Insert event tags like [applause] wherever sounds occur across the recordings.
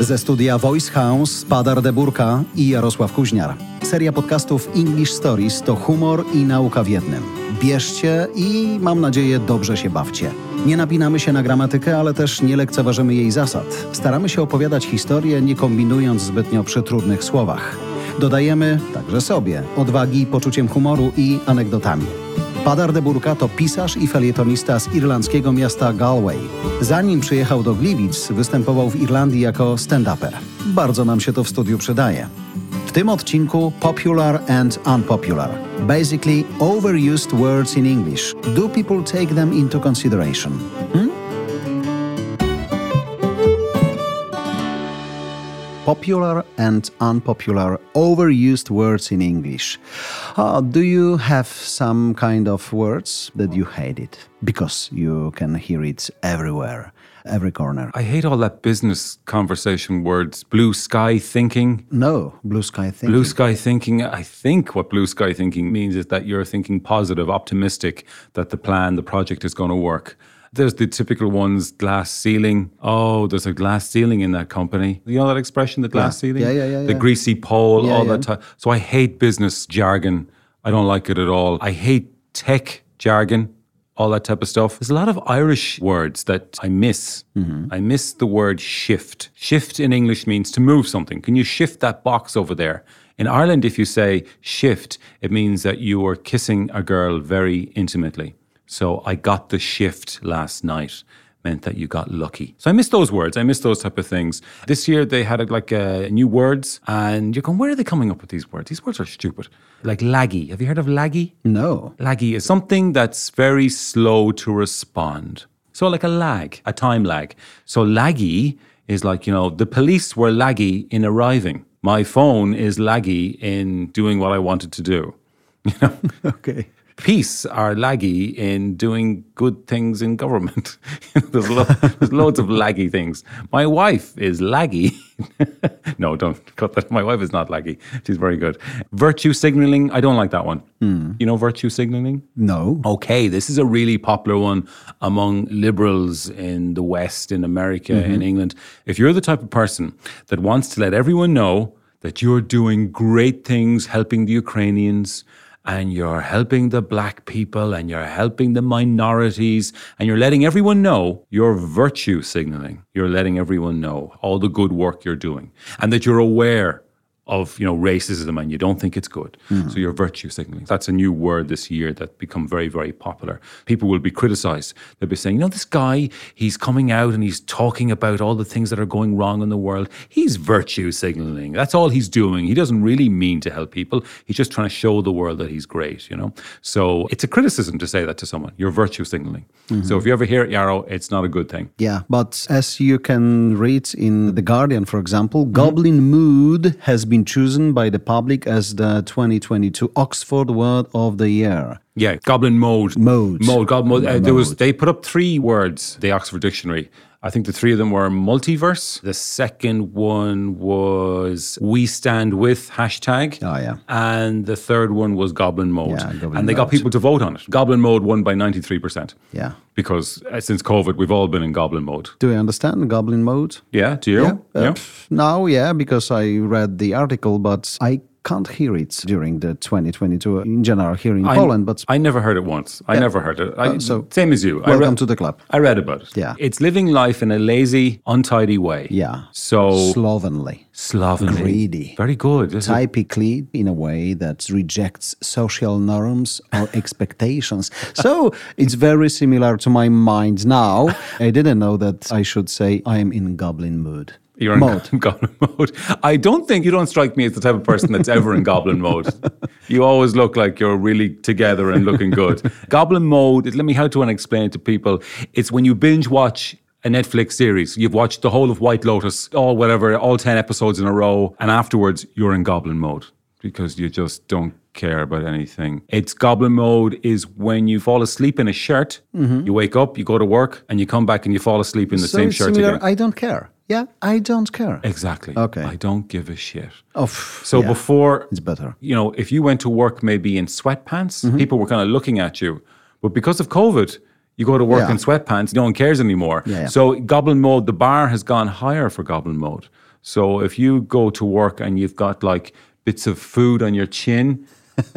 Ze studia Voice House Padar Deburka i Jarosław Kuźniar. Seria podcastów English Stories to humor i nauka w jednym. Bierzcie i mam nadzieję dobrze się bawcie. Nie napinamy się na gramatykę, ale też nie lekceważymy jej zasad. Staramy się opowiadać historię, nie kombinując zbytnio przy trudnych słowach. Dodajemy, także sobie, odwagi poczuciem humoru i anegdotami. Padar de Burka to pisarz i felietonista z irlandzkiego miasta Galway. Zanim przyjechał do Gliwic, występował w Irlandii jako stand-uper. Bardzo nam się to w studiu przydaje. W tym odcinku popular and unpopular. Basically, overused words in English. Do people take them into consideration? Hmm? Popular and unpopular overused words in English. Uh, do you have some kind of words that you hate it because you can hear it everywhere? Every corner. I hate all that business conversation words. Blue sky thinking. No, blue sky thinking. Blue sky thinking. I think what blue sky thinking means is that you're thinking positive, optimistic, that the plan, the project is going to work. There's the typical ones, glass ceiling. Oh, there's a glass ceiling in that company. You know that expression, the glass Yeah. ceiling? Yeah, yeah, yeah, The yeah. greasy pole, Yeah, all that. T- so I hate business jargon. I don't like it at all. I hate tech jargon. All that type of stuff. There's a lot of Irish words that I miss. Mm-hmm. I miss the word shift. Shift in English means to move something. Can you shift that box over there? In Ireland, if you say shift, it means that you are kissing a girl very intimately. So I got the shift last night meant that you got lucky. So I miss those words. I miss those type of things. This year they had like uh, new words, and you're going, where are they coming up with these words? These words are stupid. Like laggy. Have you heard of laggy? No. Laggy is something that's very slow to respond. So like a lag, a time lag. So laggy is like, you know, the police were laggy in arriving. My phone is laggy in doing what I wanted to do. [laughs] You know? [laughs] Okay. Peace are laggy in doing good things in government. [laughs] there's, lo- there's loads of laggy things. My wife is laggy. [laughs] no, don't cut that. My wife is not laggy. She's very good. Virtue signaling, I don't like that one. Hmm. You know virtue signaling? No. Okay, this is a really popular one among liberals in the West, in America, in mm-hmm. England. If you're the type of person that wants to let everyone know that you're doing great things helping the Ukrainians, and you're helping the black people, and you're helping the minorities, and you're letting everyone know you're virtue signaling. You're letting everyone know all the good work you're doing, and that you're aware of you know racism and you don't think it's good. Mm. So you're virtue signaling. That's a new word this year that become very very popular. People will be criticized. They'll be saying you know this guy he's coming out and he's talking about all the things that are going wrong in the world. He's virtue signaling. That's all he's doing. He doesn't really mean to help people. He's just trying to show the world that he's great you know? So it's a criticism to say that to someone. You're virtue signaling. Mm-hmm. So if you ever hear it yarrow it's not a good thing. Yeah, but as you can read in The Guardian, for example, mm-hmm. Goblin Mood has been chosen by the public as the 2022 Oxford Word of the Year. Yeah, goblin mode. Mode. Mode. Goblin mode. Uh, there was. They put up three words. The Oxford Dictionary. I think the three of them were multiverse. The second one was we stand with hashtag. Oh, yeah. And the third one was goblin mode. Yeah, goblin and they got people to vote on it. Goblin mode won by ninety three percent. Yeah. Because uh, since COVID, we've all been in goblin mode. Do you understand Goblin Mode? Yeah. Do you? Uh, Yeah. pff, now, yeah, because I read the article, but I can't hear it during the 2022 in general here in I- Poland. But I never heard it once. I never heard it. I, Uh, so, same as you. I welcome read, to the club. I read about it. Yeah. It's living life in a lazy, untidy way. Yeah. So slovenly, slovenly, Greedy. Very good. Typically in a way that rejects social norms or [laughs] expectations. so it's very similar to my mind now. I didn't know that I should say I am in goblin mood. You're in mode. [laughs] goblin mode. I don't think you don't strike me as the type of person that's ever in goblin mode. [laughs] You always look like you're really together and looking good. [laughs] goblin mode, let me how to explain it to people. It's when you binge watch a Netflix series. You've watched the whole of White Lotus, all whatever, all 10 episodes in a row, and afterwards you're in goblin mode because you just don't care about anything. It's goblin mode is when you fall asleep in a shirt, mm-hmm. you wake up, you go to work, and you come back and you fall asleep in the so same shirt similar. again. I don't care. Yeah, I don't care. Exactly. Okay. I don't give a shit. Oh, So yeah, before, it's better. you know, if you went to work maybe in sweatpants, Mm-hmm. people were kind of looking at you. But because of COVID, you go to work Yeah. in sweatpants, no one cares anymore. Yeah, yeah. So goblin mode, the bar has gone higher for goblin mode. So if you go to work and you've got like bits of food on your chin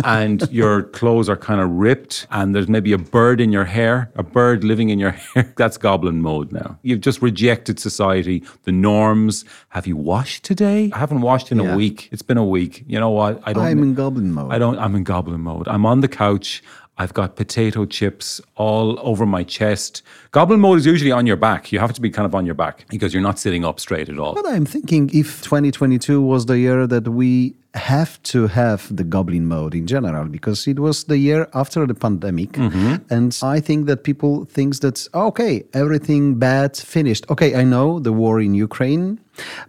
and your clothes are kind of ripped and there's maybe a bird in your hair, a bird living in your [laughs] hair, that's goblin mode now. You've just rejected society, the norms. Have you washed today? I haven't washed in Yeah. a week. It's been a week. You know what? I don't I'm in goblin mode. I don't I'm in goblin mode. I'm on the couch. I've got potato chips all over my chest. Goblin mode is usually on your back. You have to be kind of on your back because you're not sitting up straight at all. But I'm thinking if 2022 was the year that we have to have the goblin mode in general because it was the year after the pandemic Mm-hmm. and i think that people thinks that okay everything bad finished okay i know the war in ukraine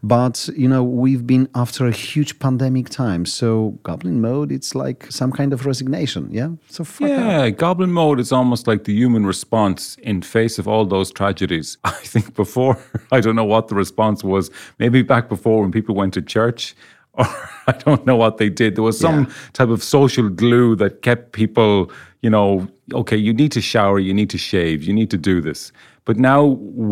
but you know we've been after a huge pandemic time so goblin mode it's like some kind of resignation yeah so. Yeah, goblin mode is almost like the human response in face of all those tragedies. [laughs] I think before, [laughs] I don't know what the response was. Maybe back before when people went to church, or [laughs] I don't know what they did. There was some Yeah. type of social glue that kept people, you know, okay, you need to shower, you need to shave, you need to do this. But now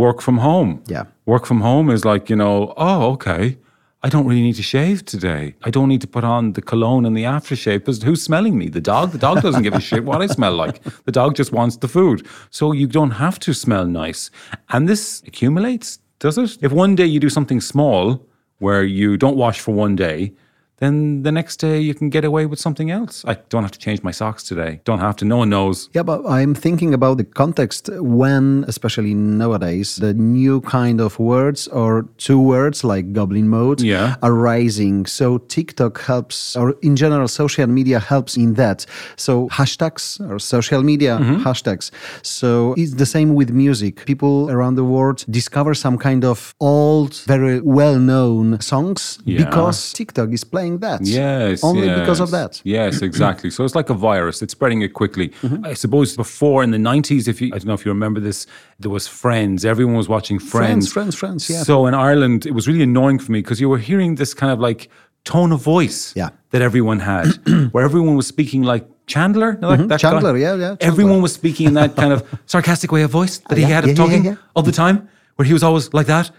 work from home. Yeah. Work from home is like, you know, oh, okay. I don't really need to shave today. I don't need to put on the cologne and the aftershave because who's smelling me? The dog? The dog doesn't give a shit what I smell like. The dog just wants the food. So you don't have to smell nice. And this accumulates, does it? If one day you do something small where you don't wash for one day, then the next day you can get away with something else. I don't have to change my socks today. Don't have to. No one knows. Yeah, but I'm thinking about the context when, especially nowadays, the new kind of words or two words like goblin mode Yeah. are rising. So TikTok helps, or in general, social media helps in that. So hashtags or social media Mm-hmm. hashtags. So it's the same with music. People around the world discover some kind of old, very well known songs Yeah. because TikTok is playing that. Yes. Only because of that. Yes, [clears throat] exactly. so it's like a virus. It's spreading it quickly. Mm-hmm. I suppose before in the 90s, if you, I don't know if you remember this, there was Friends. Everyone was watching Friends. Friends, Friends, Friends, yeah. So in Ireland, it was really annoying for me because you were hearing this kind of like tone of voice Yeah. that everyone had, [clears throat] where everyone was speaking like Chandler. you know, like that guy? Mm-hmm. Chandler, yeah, yeah, Chandler. Everyone was speaking in that kind of [laughs] sarcastic way of voice that he Yeah, had of yeah, yeah, talking all the time, where he was always like that.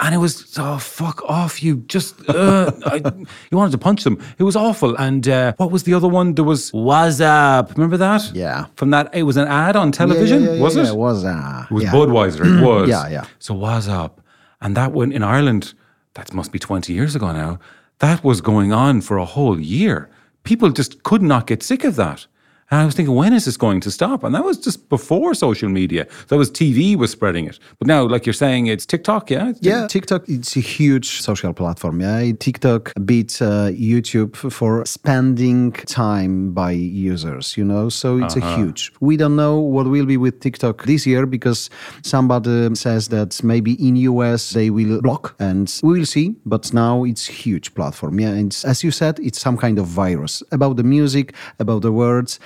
And it was, oh, fuck off, you just, uh, I, you wanted to punch them. It was awful. And uh, what was the other one? There was What's Up. Remember that? Yeah. From that, it was an ad on television, Yeah, yeah, yeah, was yeah, it? It was. Uh, It was. Budweiser. It [clears throat] was. Yeah, yeah. So What's Up. And that one in Ireland, that must be 20 years ago now, that was going on for a whole year. People just could not get sick of that. And I was thinking, when is this going to stop? And that was just before social media. That was TV was spreading it. But now, like you're saying, it's TikTok, yeah? It's Yeah, TikTok it's a huge social platform. Yeah, TikTok beats uh, YouTube for spending time by users. You know, so it's a huge. We don't know what will be with TikTok this year because somebody says that maybe in US they will block, and we will see. But now it's huge platform. Yeah, and as you said, it's some kind of virus about the music, about the words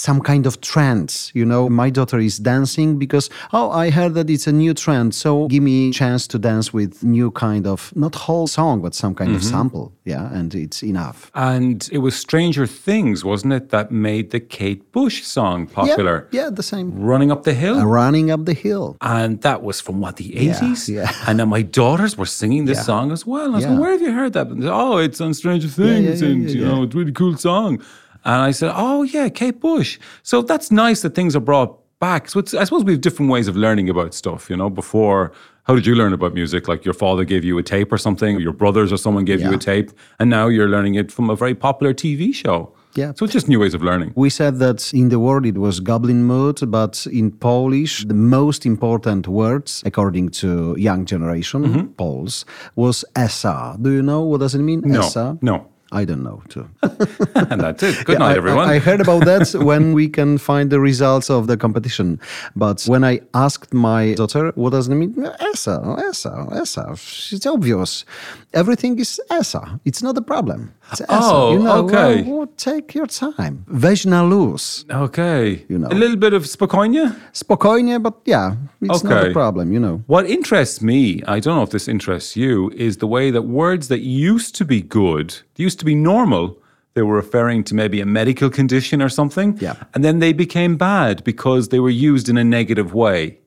some kind of trends. You know, my daughter is dancing because oh, I heard that it's a new trend, so give me chance to dance with new kind of not whole song, but some kind of sample. Yeah, and it's enough. And it was Stranger Things, wasn't it, that made the Kate Bush song popular? Yeah, yeah, the same. Running Up the Hill? Uh, running up the hill. And that was from what, the 80s? yeah. [laughs] And then my daughters were singing this Yeah. song as well. And I was Yeah. like, where have you heard that? And said, oh, it's on Stranger Things. yeah, and, yeah, you yeah. know, it's a really cool song. And I said, oh, yeah, Kate Bush. So that's nice that things are brought back. So it's, I suppose we have different ways of learning about stuff, you know, before. How did you learn about music? Like your father gave you a tape or something, or your brothers or someone gave you a tape, and now you're learning it from a very popular TV show. Yeah. So it's just new ways of learning. We said that in the world it was goblin mode, but in Polish, the most important words, according to young generation mm-hmm. Poles, was essa. Do you know what does it mean? No, Essa. no. I don't know too. [laughs] and that's it. Good Yeah, night, I- everyone. I, heard about that [laughs] when we can find the results of the competition. But when I asked my daughter, what does it mean? ESSA, ESSA, ESSA. It's obvious. Everything is ESSA. It's not a problem. It's ESSA. Oh, you know, okay. well, well, take your time. Weź na luz. okay. You know. A little bit of spokojnie. Spokojnie, but yeah, it's not a problem, you know. What interests me, I don't know if this interests you, is the way that words that used to be good, used to be normal, they were referring to maybe a medical condition or something. Yeah. And then they became bad because they were used in a negative way.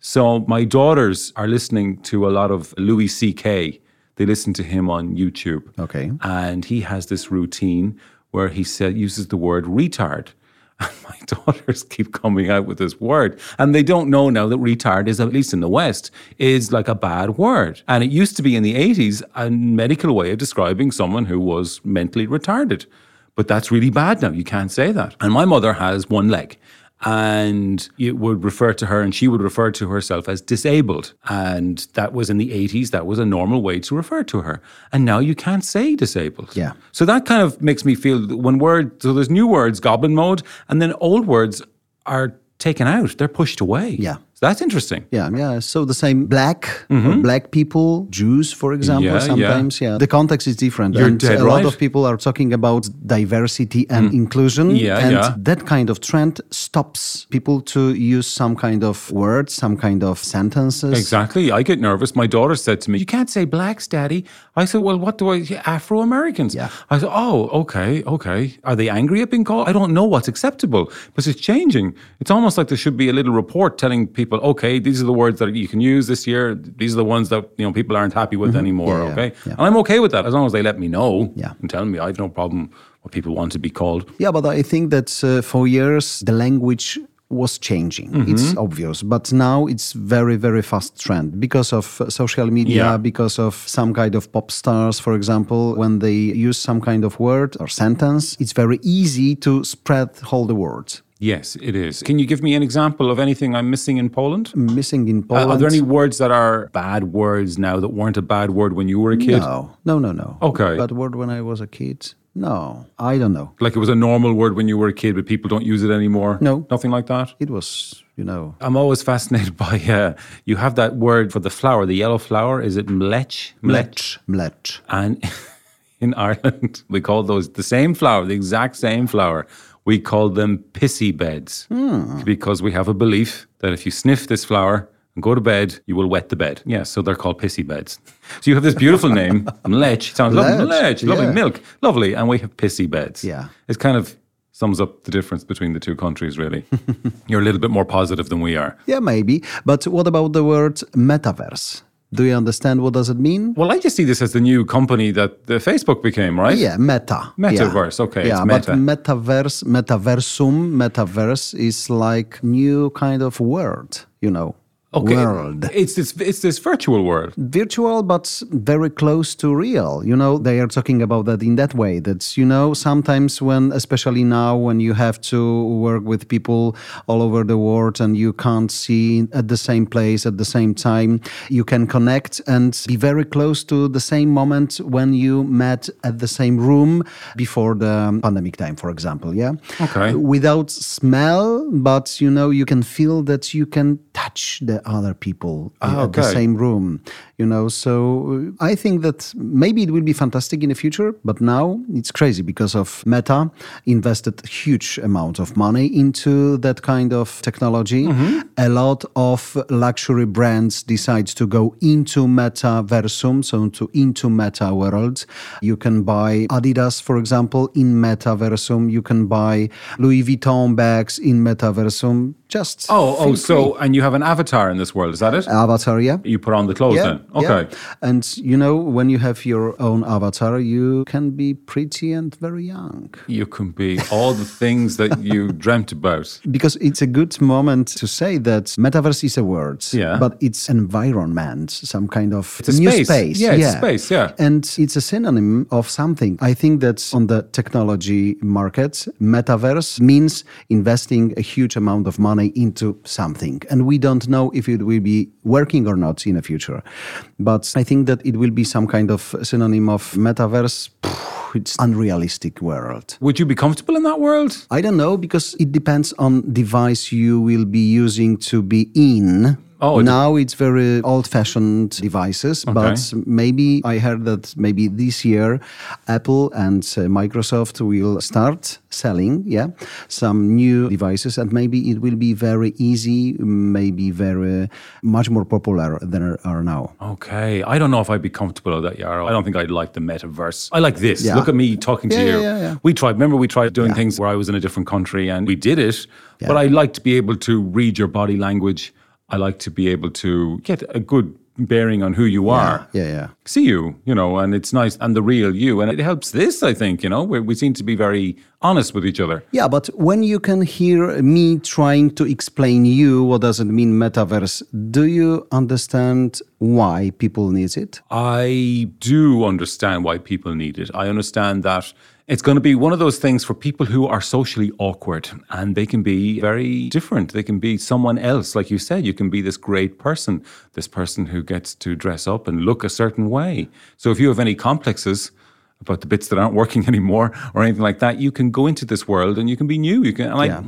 So my daughters are listening to a lot of Louis C.K. They listen to him on YouTube. Okay. And he has this routine where he said uses the word retard. And [laughs] my daughters keep coming out with this word. And they don't know now that retard is, at least in the West, is like a bad word. And it used to be in the 80s a medical way of describing someone who was mentally retarded. But that's really bad now. You can't say that. And my mother has one leg. And it would refer to her, and she would refer to herself as disabled. And that was in the 80s, that was a normal way to refer to her. And now you can't say disabled. Yeah. So that kind of makes me feel when words, so there's new words, goblin mode, and then old words are taken out, they're pushed away. Yeah. That's interesting. Yeah, yeah. So the same black, or black people, Jews, for example, Mm-hmm. Yeah, yeah. sometimes, yeah. The context is different. You're and dead a right. Mm. lot of people are talking about diversity and inclusion. Yeah, and yeah. that kind of trend stops people to use some kind of words, some kind of sentences. Exactly. I get nervous. My daughter said to me, You can't say blacks, daddy. I said, Well, what do I Afro Americans? Yeah. I said, Oh, okay, okay. Are they angry at being called? I don't know what's acceptable because it's changing. It's almost like there should be a little report telling people, okay, these are the words that you can use this year. These are the ones that you know people aren't happy with anymore. Mm-hmm. Yeah, yeah, okay. yeah. And I'm okay with that as long as they let me know Yeah. and tell me. I have no problem what people want to be called. Yeah, but I think that uh, for years the language was changing. Mm-hmm. It's obvious, but now it's very, very fast trend because of uh, social media, Yeah. because of some kind of pop stars, for example. When they use some kind of word or sentence, it's very easy to spread all the words. Yes, it is. Can you give me an example of anything I'm missing in Poland? Missing in Uh, Poland. are there any words that are bad words now that weren't a bad word when you were a kid? No, no, no, no. Okay. But word when I was a kid? No, I don't know. Like it was a normal word when you were a kid, but people don't use it anymore? No. Nothing like that? It was, you know, I'm always fascinated [laughs] by, uh, you have that word for the flower, the yellow flower. Is it mlecz? mlecz, mlecz. And [laughs] in Ireland, we call those the same flower, the exact same flower. We call them pissy beds hmm. because we have a belief that if you sniff this flower and go to bed, you will wet the bed. Yeah, so they're called pissy beds. So you have this beautiful name, [laughs] mlecz. Sounds lovely, Mlecz, lovely yeah. milk, lovely, and we have pissy beds. Yeah. it kind of sums up the difference between the two countries. Really, [laughs] you're a little bit more positive than we are. Yeah, maybe. But what about the word metaverse? Do you understand what does it mean? Well, I just see this as the new company that the Facebook became, right? Yeah, meta. Metaverse, Yeah. okay, Yeah, it's meta. but metaverse, metaversum, metaverse is like new kind of word, you know. Okay. World. It's this it's this virtual world. virtual but very close to real you know they are talking about that in that way that you know sometimes when especially now when you have to work with people all over the world and you can't see at the same place at the same time you can connect and be very close to the same moment when you met at the same room before the pandemic time for example yeah Okay. without smell but you know you can feel that you can touch the other people Ah, at the same room you know? So uh, i think that maybe it will be fantastic in the future but now it's crazy because of meta invested huge amount of money into that kind of technology. Mm-hmm. a lot of luxury brands decide to go into metaversum so to into meta world. You can buy adidas for example in metaversum you can buy louis vuitton bags in metaversum just Oh, oh, so and you have an avatar in this world, is that it? avatar yeah you put on the clothes then. Okay. yeah. And you know, when you have your own avatar, you can be pretty and very young. You can be all the things that you [laughs] dreamt about. Because it's a good moment to say that metaverse is a word, Yeah. but it's environment, some kind of new space. space. Yeah, it's space, yeah. And it's a synonym of something. I think that on the technology market, metaverse means investing a huge amount of money into something. And we don't know if it will be working or not in the future. But I think that it will be some kind of synonym of metaverse. it's unrealistic world. Would you be comfortable in that world? I don't know because it depends on device you will be using to be in. Oh, now it's very old-fashioned devices, but maybe I heard that maybe this year Apple and uh, Microsoft will start selling, yeah, some new devices, and maybe it will be very easy, maybe very much more popular than are now. Okay. I don't know if I'd be comfortable with that, Yarrow. I don't think I'd like the metaverse. I like this. Yeah. Look at me talking to Yeah, you. yeah, yeah. We tried, remember, we tried doing things where I was in a different country and we did it. But I like to be able to read your body language. I like to be able to get a good bearing on who you are. Yeah, yeah. See you, you know, and it's nice and the real you. And it helps this, I think, you know, we seem to be very honest with each other. Yeah, but when you can hear me trying to explain you what does it mean metaverse, do you understand why people need it? I do understand why people need it. I understand that it's going to be one of those things for people who are socially awkward and they can be very different. They can be someone else. Like you said, you can be this great person, this person who gets to dress up and look a certain way. So if you have any complexes, about the bits that aren't working [laughs] anymore or anything like that, you can go into this world and you can be new. You can, Yeah.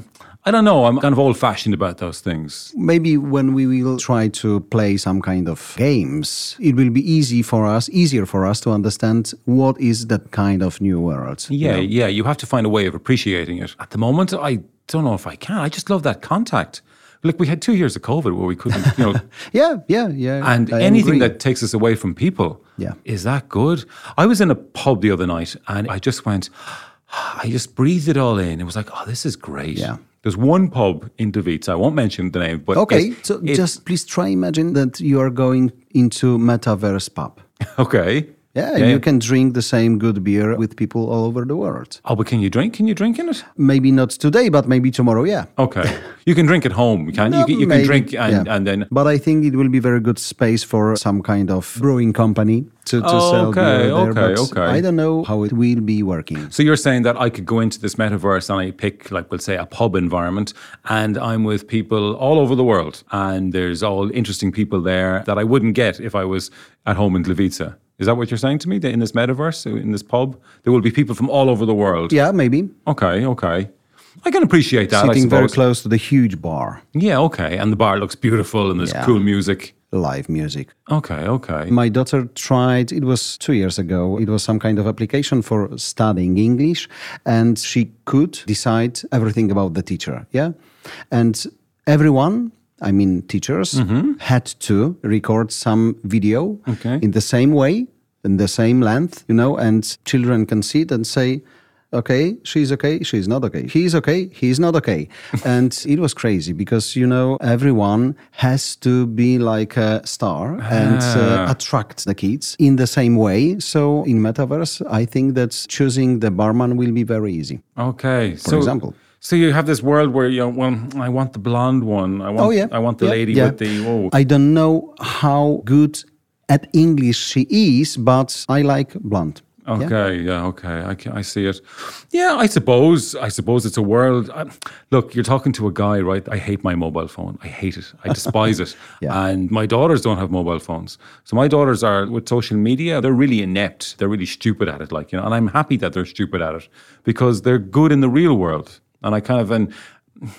I, don't know. I'm kind of old fashioned about those things. Maybe when we will try to play some kind of games, it will be easy for us, easier for us to understand what is that kind of new world. you Yeah, know? yeah. You have to find a way of appreciating it. At the moment, I don't know if I can. I just love that contact. Look, we had two years of COVID where we couldn't, you know, [laughs] yeah, yeah, yeah. and I anything agree. that takes us away from people. Yeah. Is that good? I was in a pub the other night and I just went, I just breathed it all in. It was like, oh, this is great. Yeah. There's one pub in Davitz. I won't mention the name, but Okay, so just please try imagine that you are going into metaverse pub. [laughs] okay. Yeah, and you can drink the same good beer with people all over the world. Oh, but can you drink? Can you drink in it? Maybe not today, but maybe tomorrow, yeah. Okay. you can drink at home, can you? You can, you can drink and, yeah. and then But I think it will be very good space for some kind of brewing company to, to Oh, sell okay, beer there. okay, but okay. I don't know how it will be working. So you're saying that I could go into this metaverse and I pick, like, we'll say, a pub environment, and I'm with people all over the world, and there's all interesting people there that I wouldn't get if I was at home in Gliwice. Is that what you're saying to me? That in this metaverse, in this pub, there will be people from all over the world. Yeah, maybe Okay, okay. I can appreciate that. Sitting very close to the huge bar, Yeah, okay. And the bar looks beautiful, and there's Yeah. cool music. live music. Okay, okay. My daughter tried, it was two years ago, it was some kind of application for studying English, and she could decide everything about the teacher. Yeah. And everyone, I mean, teachers, mm-hmm. had to record some video Okay. in the same way, in the same length, you know, and children can see it and say, okay, she's okay, she's not okay. He's okay, he's not okay. [laughs] and it was crazy because, you know, everyone has to be like a star and uh, Ah. attract the kids in the same way. So in Metaverse, I think that choosing the barman will be very easy. Okay. For example. So you have this world where you know, well, I want the blonde one. I want, Oh, yeah. I want the Yeah, lady yeah. with the. Oh, I don't know how good at English she is, but I like blonde. Yeah. Okay, yeah, okay, I, I see it. Yeah, I suppose. I suppose it's a world. I, look, you're talking to a guy, right? I hate my mobile phone. I hate it. I despise it. [laughs] Yeah. And my daughters don't have mobile phones, so my daughters are with social media. They're really inept. They're really stupid at it, like you know. And I'm happy that they're stupid at it because they're good in the real world. And I kind of and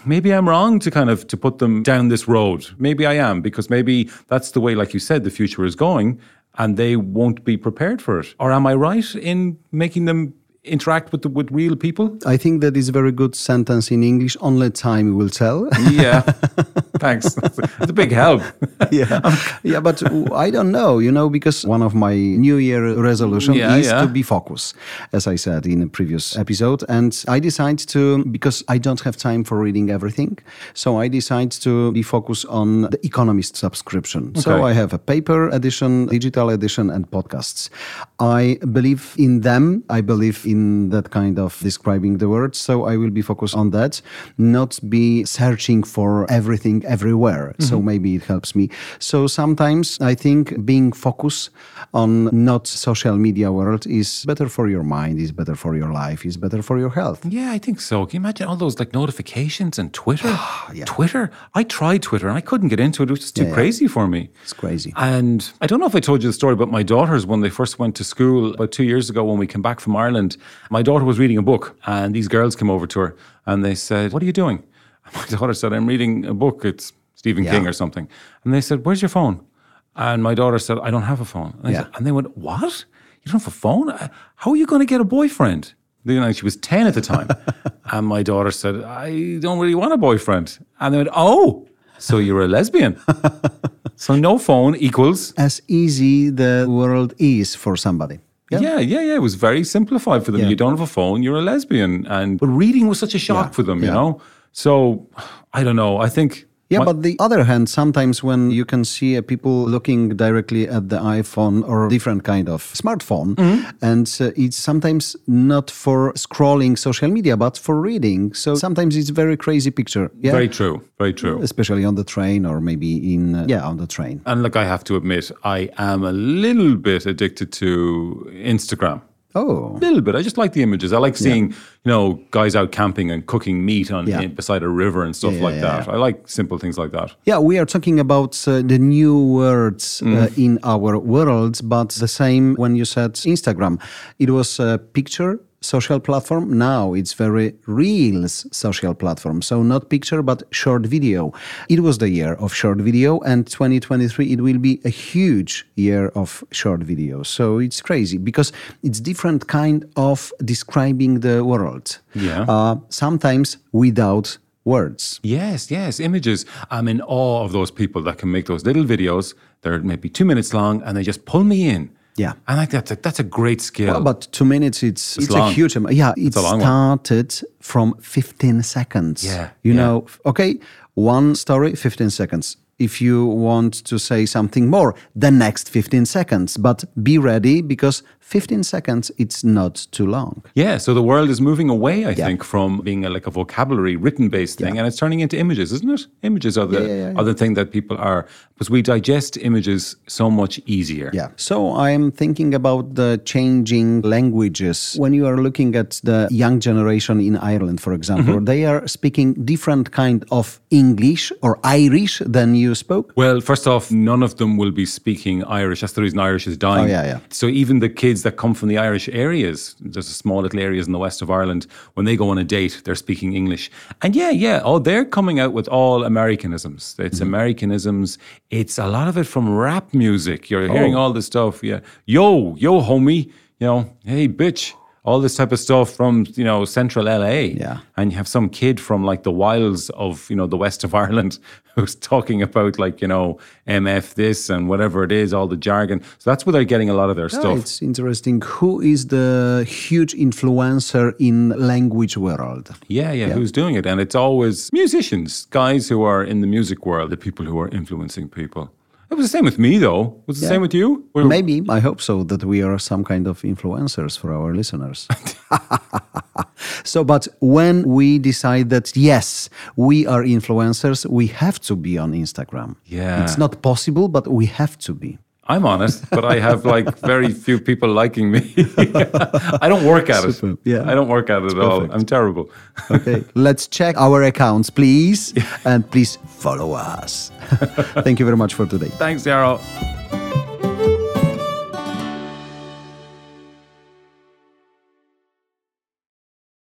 maybe I'm wrong to kind of to put them down this road. Maybe I am because maybe that's the way, like you said, the future is going, and they won't be prepared for it. Or am I right in making them interact with the, with real people? I think that is a very good sentence in English. Only time will tell. Yeah, [laughs] thanks. It's a big help. [laughs] yeah, yeah, but I don't know, you know, because one of my New Year resolution Yeah, is yeah. to be focused, as I said in a previous episode, and I decide to because I don't have time for reading everything, so I decide to be focused on the Economist subscription. So I have a paper edition, digital edition, and podcasts. I believe in them. I believe in that kind of describing the words. So I will be focused on that, not be searching for everything everywhere. So mm-hmm. maybe it helps me. So sometimes I think being focused on not social media world is better for your mind, is better for your life, is better for your health. Yeah, I think so. Can you imagine all those like notifications and Twitter? [sighs] Twitter. I tried Twitter and I couldn't get into it. It was just too crazy for me. It's crazy. And I don't know if I told you the story, but my daughters, when they first went to school about two years ago, when we came back from Ireland, my daughter was reading a book, and these girls came over to her and they said, "What are you doing?" [laughs] My daughter said, "I'm reading a book. It's Stephen King or something." And they said, "Where's your phone?" And my daughter said, "I don't have a phone." And, Yeah. said, and they went, "What? You don't have a phone? Uh, How are you going to get a boyfriend?" You know, she was ten at the time, [laughs] and my daughter said, "I don't really want a boyfriend." And they went, "Oh." So you're a lesbian. [laughs] so no phone equals As easy the world is for somebody. Yeah. yeah, yeah, It was very simplified for them. Yeah. You don't have a phone, you're a lesbian. And but reading was such a shock Yeah, for them, you know? So I don't know. I think Yeah, my- but the other hand, sometimes when you can see uh, people looking directly at the iPhone or different kind of smartphone, Mm-hmm. and uh, it's sometimes not for scrolling social media, but for reading. So sometimes it's very crazy picture. Yeah, very true. Very true. especially on the train or maybe in uh, yeah on the train. And look, I have to admit, I am a little bit addicted to Instagram. Oh, A little bit. I just like the images. I like seeing, you know, guys out camping and cooking meat on Yeah. in, beside a river and stuff Yeah, like yeah, that. I like simple things like that. Yeah, we are talking about uh, the new words uh, Mm. in our world, but the same when you said Instagram. It was a picture social platform. Now it's very reels social platform. So not picture, but short video. It was the year of short video, and 2023 it will be a huge year of short video. So it's crazy because it's different kind of describing the world. Yeah. Uh, sometimes without words. Yes, yes, images. I'm in awe of those people that can make those little videos. They're maybe two minutes long and they just pull me in. Yeah. I like that. that's a great skill. Well, but two minutes, it's it's, a huge amount. Yeah, it long one. started from 15 seconds. Yeah, You yeah. know, okay, one story, 15 seconds. If you want to say something more, the next 15 seconds. But be ready because 15 seconds, it's not too long. yeah, so the world is moving away, I think, from being a, like a vocabulary written based thing and it's turning into images, isn't it? Images are the, Yeah, yeah, yeah, are the thing that people are, because we digest images so much easier. Yeah. So I'm thinking about the changing languages. When you are looking at the young generation in Ireland, for example, Mm-hmm. they are speaking different kind of English or Irish than you spoke. Well, first off, none of them will be speaking Irish. That's the reason Irish is dying. Oh, yeah, yeah. So even the kids that come from the Irish areas, there's a small little areas in the west of Ireland, when they go on a date, they're speaking English. And yeah, yeah, oh, they're coming out with all Americanisms. It's Mm-hmm. Americanisms. It's a lot of it from rap music. You're hearing Oh. all this stuff. Yeah. Yo, yo, homie. You know, hey, bitch. All this type of stuff from, you know, central LA. Yeah. And you have some kid from like the wilds of, you know, the west of [laughs] Ireland who's talking about like, you know, MF this and whatever it is, all the jargon. So that's where they're getting a lot of their Yeah, stuff. it's interesting. Who is the huge influencer in language world? Yeah, yeah, who's doing it? And it's always musicians, guys who are in the music world, the people who are influencing people. It was the same with me, though. It Was it the same with you? Were- Maybe I hope so that we are some kind of influencers for our listeners. [laughs] so, but when we decide that yes, we are influencers, we have to be on Instagram. Yeah. it's not possible, but we have to be. I'm honest, but I have like very few people liking me. [laughs] I don't work at Super, it. yeah. I don't work at it at all. I'm terrible. [laughs] Okay, let's check our accounts, please, and please follow us. [laughs] Thank you very much for today. Thanks, Yarrow.